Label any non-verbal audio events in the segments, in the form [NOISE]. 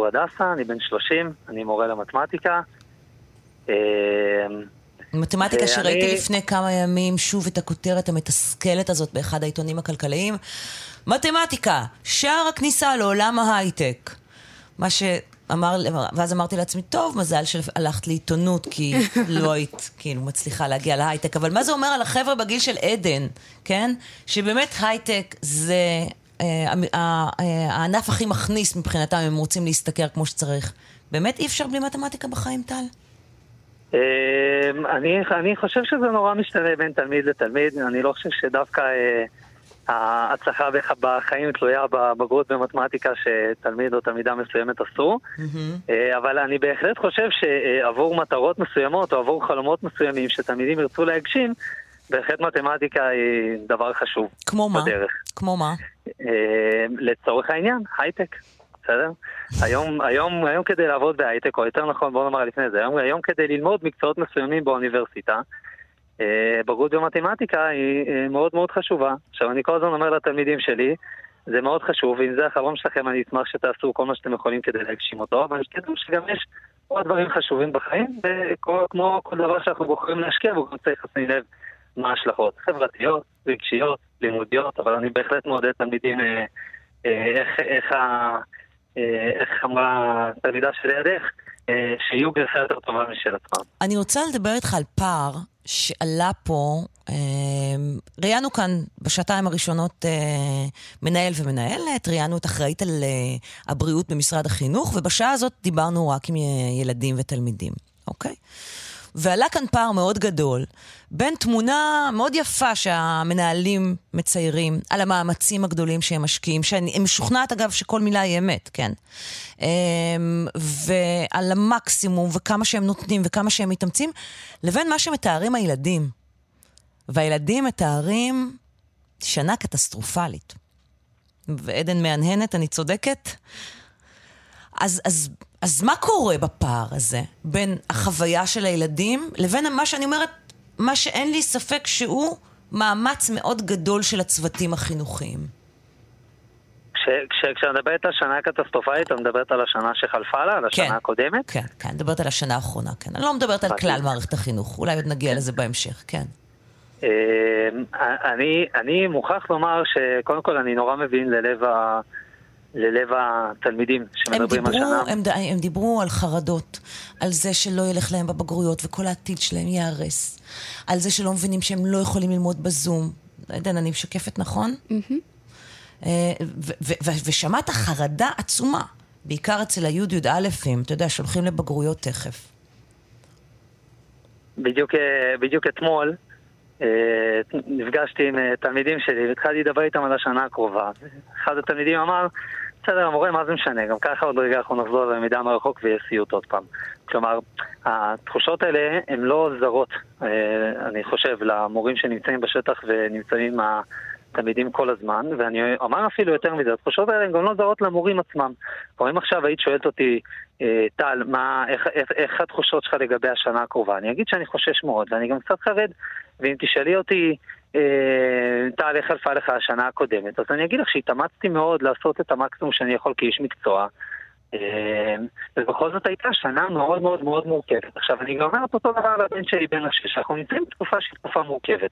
הוא הדסה, אני בן 30, אני מורה למתמטיקה. אה, מתמטיקה שראיתי לפני כמה ימים שוב את הכותרת המתסכלת הזאת באחד העיתונים הכלכליים. מתמטיקה, שער הכניסה לעולם ההייטק. מה שאמר, ואז אמרתי לעצמי, טוב, מזל שהלכת לעיתונות, כי [LAUGHS] לא היית כאילו מצליחה להגיע להייטק. אבל מה זה אומר על החבר'ה בגיל של עדן, כן? שבאמת הייטק זה הענף הכי מכניס מבחינתם, אם הם רוצים להשתכר כמו שצריך. באמת אי אפשר בלי מתמטיקה בחיים, טל? אמ, אני, אני חושב שזה נורא משתנה בין תלמיד לתלמיד, אני לא חושב שדווקא אה, ההצלחה בחיים תלויה בבגרות במתמטיקה שתלמיד או תלמידה מסוימת עשו, mm-hmm. אבל אני בהחלט חושב שעבור מטרות מסוימות או עבור חלומות מסוימים שתלמידים ירצו להגשים, בהחלט מתמטיקה היא דבר חשוב. כמו מה? בדרך. כמו מה? אה, לצורך העניין, הייטק. בסדר? היום, היום, היום כדי לעבוד בהייטק, או יותר נכון, בוא נאמר לפני זה, היום, היום כדי ללמוד מקצועות מסוימים באוניברסיטה, אה, בגרות במתמטיקה היא אה, מאוד מאוד חשובה. עכשיו, אני כל הזמן אומר לתלמידים שלי, זה מאוד חשוב, ואם זה החלום שלכם, אני אשמח שתעשו כל מה שאתם יכולים כדי להגשים אותו, אבל תדעו שגם יש עוד דברים חשובים בחיים, וכמו כל דבר שאנחנו בוחרים להשקיע, הוא גם צריך לשים לב מה ההשלכות חברתיות, רגשיות, לימודיות, אבל אני בהחלט מעודד תלמידים אה, אה, איך, איך, אה, איך אמרה תלמידה שלידך, שיהיו גרסה יותר טובה משל עצמם. אני רוצה לדבר איתך על פער שעלה פה, ראיינו כאן בשעתיים הראשונות מנהל ומנהלת, ראיינו את אחראית על הבריאות במשרד החינוך, ובשעה הזאת דיברנו רק עם ילדים ותלמידים, אוקיי? ועלה כאן פער מאוד גדול בין תמונה מאוד יפה שהמנהלים מציירים על המאמצים הגדולים שהם משקיעים, שאני משוכנעת אגב שכל מילה היא אמת, כן. אמ, ועל המקסימום וכמה שהם נותנים וכמה שהם מתאמצים, לבין מה שמתארים הילדים. והילדים מתארים שנה קטסטרופלית. ועדן מהנהנת, אני צודקת? אז, אז, אז מה קורה בפער הזה בין החוויה של הילדים לבין מה שאני אומרת, מה שאין לי ספק שהוא מאמץ מאוד גדול של הצוותים החינוכיים? כשאת מדברת על שנה קטסטרופלית, את מדברת על השנה שחלפה לה, על השנה כן, הקודמת? כן, כן, מדברת על השנה האחרונה, כן. אני לא מדברת על כלל מערכת החינוך, אולי עוד נגיע לזה בהמשך, כן. אמ, אני, אני מוכרח לומר שקודם כל אני נורא מבין ללב ה... ללב התלמידים שמדברים על שנה. הם, הם דיברו על חרדות, על זה שלא ילך להם בבגרויות וכל העתיד שלהם ייהרס, על זה שלא מבינים שהם לא יכולים ללמוד בזום. עדן, אני משקפת נכון? אה, ושמעת חרדה עצומה, בעיקר אצל הי"א-ים, אתה יודע, שהולכים לבגרויות תכף. בדיוק, אה, בדיוק אתמול אה, נפגשתי עם תלמידים שלי והתחלתי לדבר איתם על השנה הקרובה. אחד התלמידים אמר, בסדר, המורה, מה זה משנה? גם ככה עוד רגע אנחנו נחזור ללמידה מרחוק ויהיה סיוט עוד פעם. כלומר, התחושות האלה הן לא זרות, אה, אני חושב, למורים שנמצאים בשטח ונמצאים עם התלמידים כל הזמן, ואני אומר אפילו יותר מזה, התחושות האלה הן גם לא זרות למורים עצמם. כלומר, אם עכשיו היית שואלת אותי, אה, טל, מה, איך, איך, איך התחושות שלך לגבי השנה הקרובה? אני אגיד שאני חושש מאוד, ואני גם קצת חרד, ואם תשאלי אותי, אה, איך חלפה לך השנה הקודמת? אז אני אגיד לך שהתאמצתי מאוד לעשות את המקסימום שאני יכול כאיש מקצוע. אה, ובכל זאת הייתה שנה מאוד מאוד מאוד מורכבת. עכשיו, אני גם אומר את אותו דבר לבן שלי בן השש, אנחנו נמצאים בתקופה שהיא תקופה מורכבת.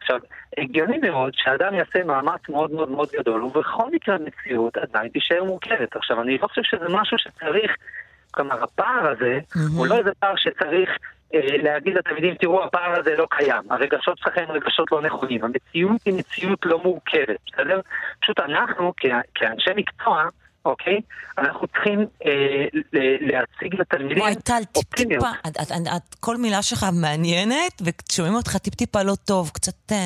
עכשיו, הגיוני מאוד שאדם יעשה מאמץ מאוד מאוד מאוד גדול, ובכל מקרה המציאות עדיין תישאר מורכבת. עכשיו, אני לא חושב שזה משהו שצריך, כלומר, הפער הזה, mm-hmm. הוא לא איזה פער שצריך להגיד לתלמידים, תראו, הפער הזה לא קיים, הרגשות שלכם הם רגשות לא נכונים, המציאות היא מציאות לא מורכבת, בסדר? פשוט אנחנו, כאנשי מקצוע, אוקיי? אנחנו צריכים אה, להציג לתלמידים וואי, טל, טיפ-טיפה, כל מילה שלך מעניינת, ושומעים אותך טיפ-טיפה לא טוב, קצת אה,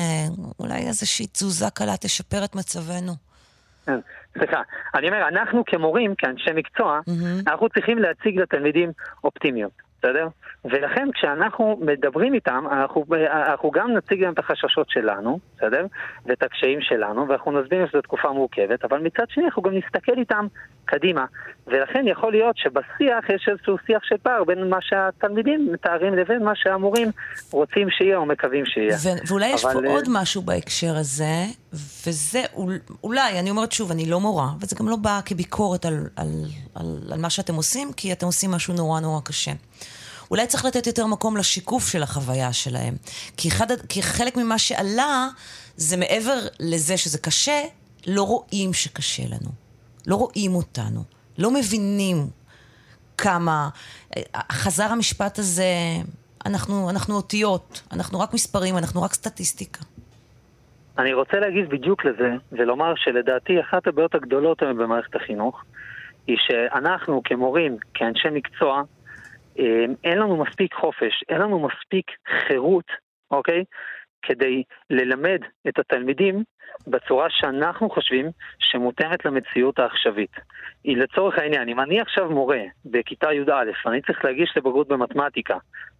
אולי איזושהי תזוזה קלה תשפר את מצבנו. סליחה, אני אומר, אנחנו כמורים, כאנשי מקצוע, mm-hmm. אנחנו צריכים להציג לתלמידים אופטימיות. בסדר? ולכן כשאנחנו מדברים איתם, אנחנו, אנחנו גם נציג להם את החששות שלנו, בסדר? ואת הקשיים שלנו, ואנחנו נסביר שזו תקופה מורכבת, אבל מצד שני אנחנו גם נסתכל איתם קדימה. ולכן יכול להיות שבשיח יש איזשהו שיח של פער בין מה שהתלמידים מתארים לבין מה שהמורים רוצים שיהיה או מקווים שיהיה. ו- ואולי יש פה עוד משהו בהקשר הזה, וזה אולי, אני אומרת שוב, אני לא מורה, וזה גם לא בא כביקורת על, על, על, על מה שאתם עושים, כי אתם עושים משהו נורא נורא קשה. אולי צריך לתת יותר מקום לשיקוף של החוויה שלהם. כי, אחד, כי חלק ממה שעלה, זה מעבר לזה שזה קשה, לא רואים שקשה לנו. לא רואים אותנו. לא מבינים כמה... חזר המשפט הזה, אנחנו, אנחנו אותיות, אנחנו רק מספרים, אנחנו רק סטטיסטיקה. אני רוצה להגיד בדיוק לזה, ולומר שלדעתי אחת הבעיות הגדולות היום במערכת החינוך, היא שאנחנו כמורים, כאנשי מקצוע, אמ, אין לנו מספיק חופש, אין לנו מספיק חירות, אוקיי? כדי ללמד את התלמידים בצורה שאנחנו חושבים שמותאמת למציאות העכשווית. היא לצורך העניין, אם אני עכשיו מורה בכיתה י"א, אני צריך להגיש לבגרות במתמטיקה,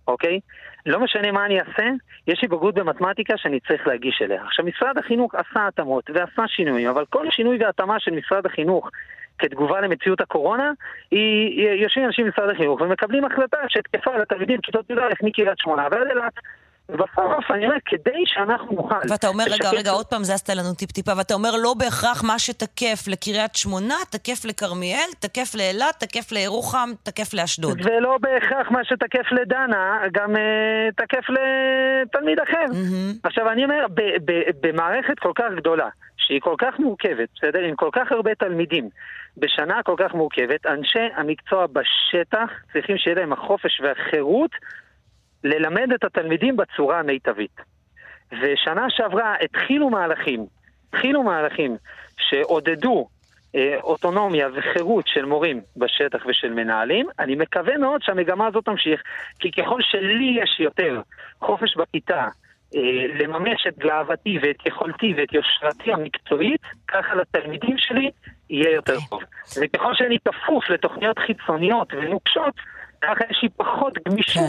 אוקיי? לא משנה מה אני אעשה, יש לי בגרות במתמטיקה שאני צריך להגיש אליה. עכשיו, משרד החינוך עשה התאמות ועשה שינויים, אבל כל שינוי והתאמה של משרד החינוך כתגובה למציאות הקורונה, יושבים אנשים במשרד החינוך ומקבלים החלטה שתקפה לתלמידים כיתות י"א מקריית שמונה ועד אילת. ובסוף אני אומר, כדי שאנחנו נוכל... ואתה אומר, רגע, רגע, עוד פעם זזת לנו טיפ-טיפה, ואתה אומר, לא בהכרח מה שתקף לקריית שמונה, תקף לכרמיאל, תקף לאילת, תקף לירוחם, תקף לאשדוד. ולא בהכרח מה שתקף לדנה, גם uh, תקף לתלמיד אחר. Mm-hmm. עכשיו, אני אומר, במערכת כל כך גדולה, שהיא כל כך מורכבת, בסדר? עם כל כך הרבה תלמידים, בשנה כל כך מורכבת, אנשי המקצוע בשטח צריכים שיהיה להם החופש והחירות ללמד את התלמידים בצורה המיטבית. ושנה שעברה התחילו מהלכים, התחילו מהלכים שעודדו אה, אוטונומיה וחירות של מורים בשטח ושל מנהלים. אני מקווה מאוד שהמגמה הזאת תמשיך, כי ככל שלי יש יותר חופש בכיתה, אה, לממש את גאוותי ואת יכולתי ואת יושרתי המקצועית, ככה לתלמידים שלי יהיה יותר אוקיי. טוב. וככל שאני כפוף לתוכניות חיצוניות ונוקשות, ככה יש לי פחות גמישות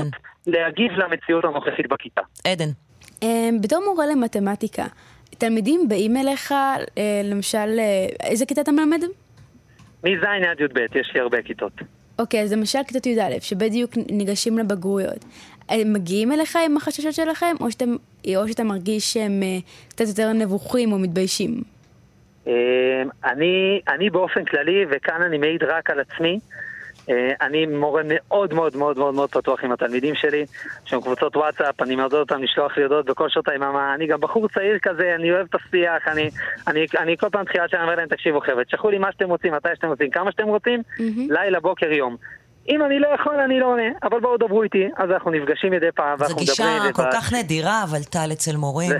כן. להגיב למציאות הנוכחית בכיתה. עדן. אמ, בתור מורה למתמטיקה, תלמידים באים אליך, אה, למשל, אה, איזה כיתה אתה מלמד? מז' עד י"ב, יש לי הרבה כיתות. אוקיי, אז למשל כיתות י"א, שבדיוק ניגשים לבגרויות. הם מגיעים אליך עם החששות שלכם, או שאתה, או שאתה מרגיש שהם אה, קצת יותר נבוכים או מתביישים? אני, אני באופן כללי, וכאן אני מעיד רק על עצמי, אני מורה מאוד מאוד מאוד מאוד מאוד פתוח עם התלמידים שלי, יש לנו קבוצות וואטסאפ, אני מעודד אותם לשלוח לי הודעות בכל שעות היממה, אני גם בחור צעיר כזה, אני אוהב את השיח, אני, אני, אני כל פעם תחילת שנה אומר להם, תקשיבו חבר'ה, תשלחו לי מה שאתם רוצים, מתי שאתם רוצים, כמה שאתם רוצים, mm-hmm. לילה, בוקר, יום. אם אני לא יכול, אני לא עונה, אבל בואו דברו איתי, אז אנחנו נפגשים מדי פעם, ואנחנו מדברים... זו גישה כל כך נדירה, אבל טל אצל מורים.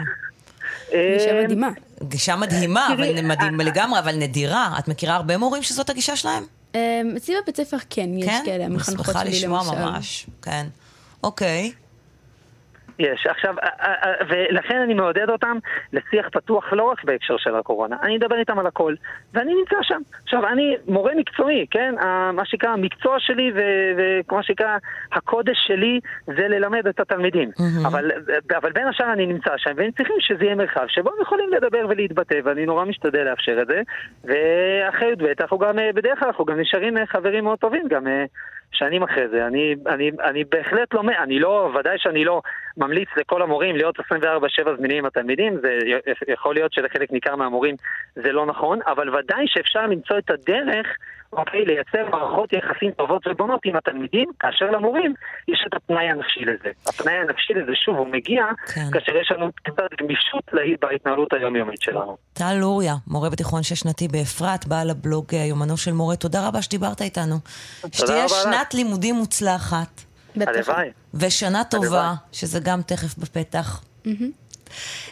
גישה אה, מדהימה. גישה מדהימה, אבל מדהימה לגמרי, אבל נדירה. את מכירה הרבה מורים שזאת הגישה שלהם? אמ, אצלי בבית ספר כן, יש כן? כאלה, המחנכות שלי למשל. כן? לשמוע ממש, כן. אוקיי. יש. עכשיו, ולכן אני מעודד אותם לשיח פתוח לא רק בהקשר של הקורונה, אני אדבר איתם על הכל, ואני נמצא שם. עכשיו, אני מורה מקצועי, כן? מה שנקרא, המקצוע שלי ומה שנקרא, הקודש שלי זה ללמד את התלמידים. Mm-hmm. אבל, אבל בין השאר אני נמצא שם, והם צריכים שזה יהיה מרחב שבו הם יכולים לדבר ולהתבטא, ואני נורא משתדל לאפשר את זה. ואחרי י"ב, אנחנו גם, בדרך כלל אנחנו גם נשארים חברים מאוד טובים, גם שנים אחרי זה. אני, אני, אני בהחלט לא, אני לא, ודאי שאני לא ממליץ לכל המורים להיות 24-7 זמינים עם התלמידים, זה יכול להיות שלחלק ניכר מהמורים זה לא נכון, אבל ודאי שאפשר למצוא את הדרך אוקיי, לייצר מערכות יחסים טובות ובונות עם התלמידים, כאשר למורים יש את הפנאי הנפשי לזה. הפנאי הנפשי לזה, שוב, הוא מגיע כן. כאשר יש לנו קצת גמישות בהתנהלות היומיומית שלנו. טל לוריה, מורה בתיכון שש-שנתי באפרת, בעל הבלוג יומנו של מורה, תודה רבה שדיברת איתנו. שתהיה שנת לימודים מוצלחת. הלוואי. ושנה טובה, שזה גם תכף בפתח.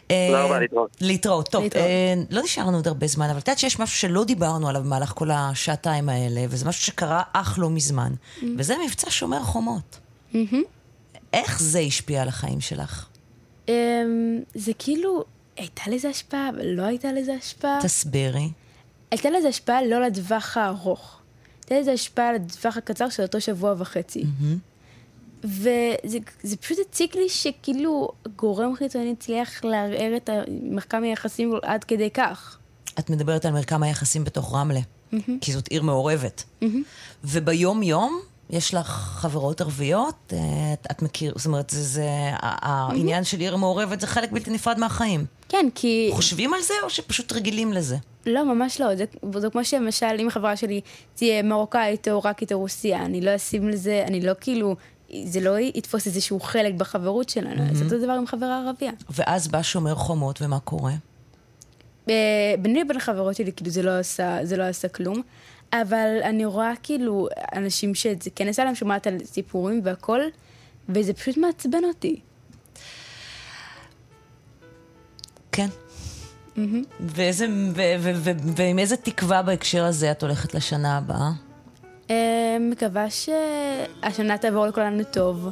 תודה רבה, להתראות. להתראות. טוב, אה, לא נשארנו עוד הרבה זמן, אבל את יודעת שיש משהו שלא דיברנו עליו במהלך כל השעתיים האלה, וזה משהו שקרה אך לא מזמן. וזה מבצע שומר חומות. איך זה השפיע על החיים שלך? אמ, זה כאילו, הייתה לזה השפעה, אבל לא הייתה לזה השפעה. תסבירי. הייתה לזה השפעה לא לטווח הארוך. הייתה לזה השפעה לטווח הקצר של אותו שבוע וחצי. וזה פשוט הציק לי שכאילו גורם חיצוני הצליח לערער את מרקם היחסים עד כדי כך. את מדברת על מרקם היחסים בתוך רמלה, mm-hmm. כי זאת עיר מעורבת. Mm-hmm. וביום-יום יש לך חברות ערביות? את, את מכיר, זאת אומרת, זה, זה, העניין של עיר מעורבת זה חלק בלתי נפרד מהחיים. כן, כי... חושבים על זה או שפשוט רגילים לזה? לא, ממש לא. זה, זה כמו שלמשל, אם החברה שלי תהיה מרוקאית או עיראקית או רוסיה, אני לא אשים לזה, אני לא כאילו... זה לא יתפוס איזשהו חלק בחברות שלנו, mm-hmm. זה אותו דבר עם חברה ערבייה. ואז בא שומר חומות, ומה קורה? ביני לבין החברות שלי, כאילו, זה לא עשה, זה לא עשה כלום. אבל אני רואה כאילו אנשים שזה כן עשה להם, שומעת על סיפורים והכל, וזה פשוט מעצבן אותי. כן. ואיזה, ו, ו, ו, ועם איזה תקווה בהקשר הזה את הולכת לשנה הבאה? אה, מקווה שהשנה תעבור לכולנו טוב,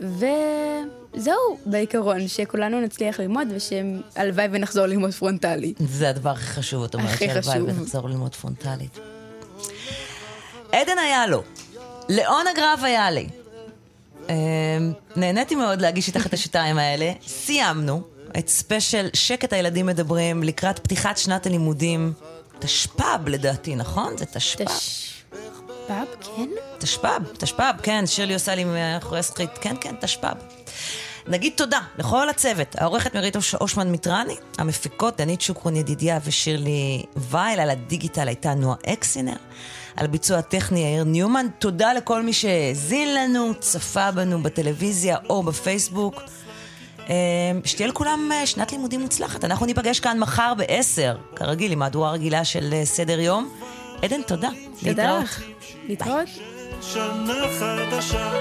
וזהו, בעיקרון, שכולנו נצליח ללמוד ושהלוואי ונחזור ללמוד פרונטלי. זה הדבר הכי חשוב, את אומרת שהלוואי ונחזור ללמוד פרונטלית. עדן היה לו, לאונה גרב היה לי. אמ, נהניתי מאוד להגיש איתך את השתיים האלה. סיימנו את ספיישל שקט הילדים מדברים לקראת פתיחת שנת הלימודים. תשפ"ב לדעתי, נכון? זה תשפ"ב. תשפ"ב, כן? תשפ"ב, תשפ"ב, כן, שירלי עושה לי מאחורי זכוכית, כן, כן, תשפ"ב. נגיד תודה לכל הצוות, העורכת מרית אושמן מיטרני, המפיקות דנית שוקרון ידידיה ושירלי וייל, על הדיגיטל הייתה נועה אקסינר. על ביצוע הטכני יאיר ניומן. תודה לכל מי שהאזין לנו, צפה בנו בטלוויזיה או בפייסבוק. אה, שתהיה לכולם אה, שנת לימודים מוצלחת. אנחנו ניפגש כאן מחר ב-10, כרגיל, עם מהדורה רגילה של אה, סדר יום. עדן, תודה. תודה לך. להתראות. שנה חדשה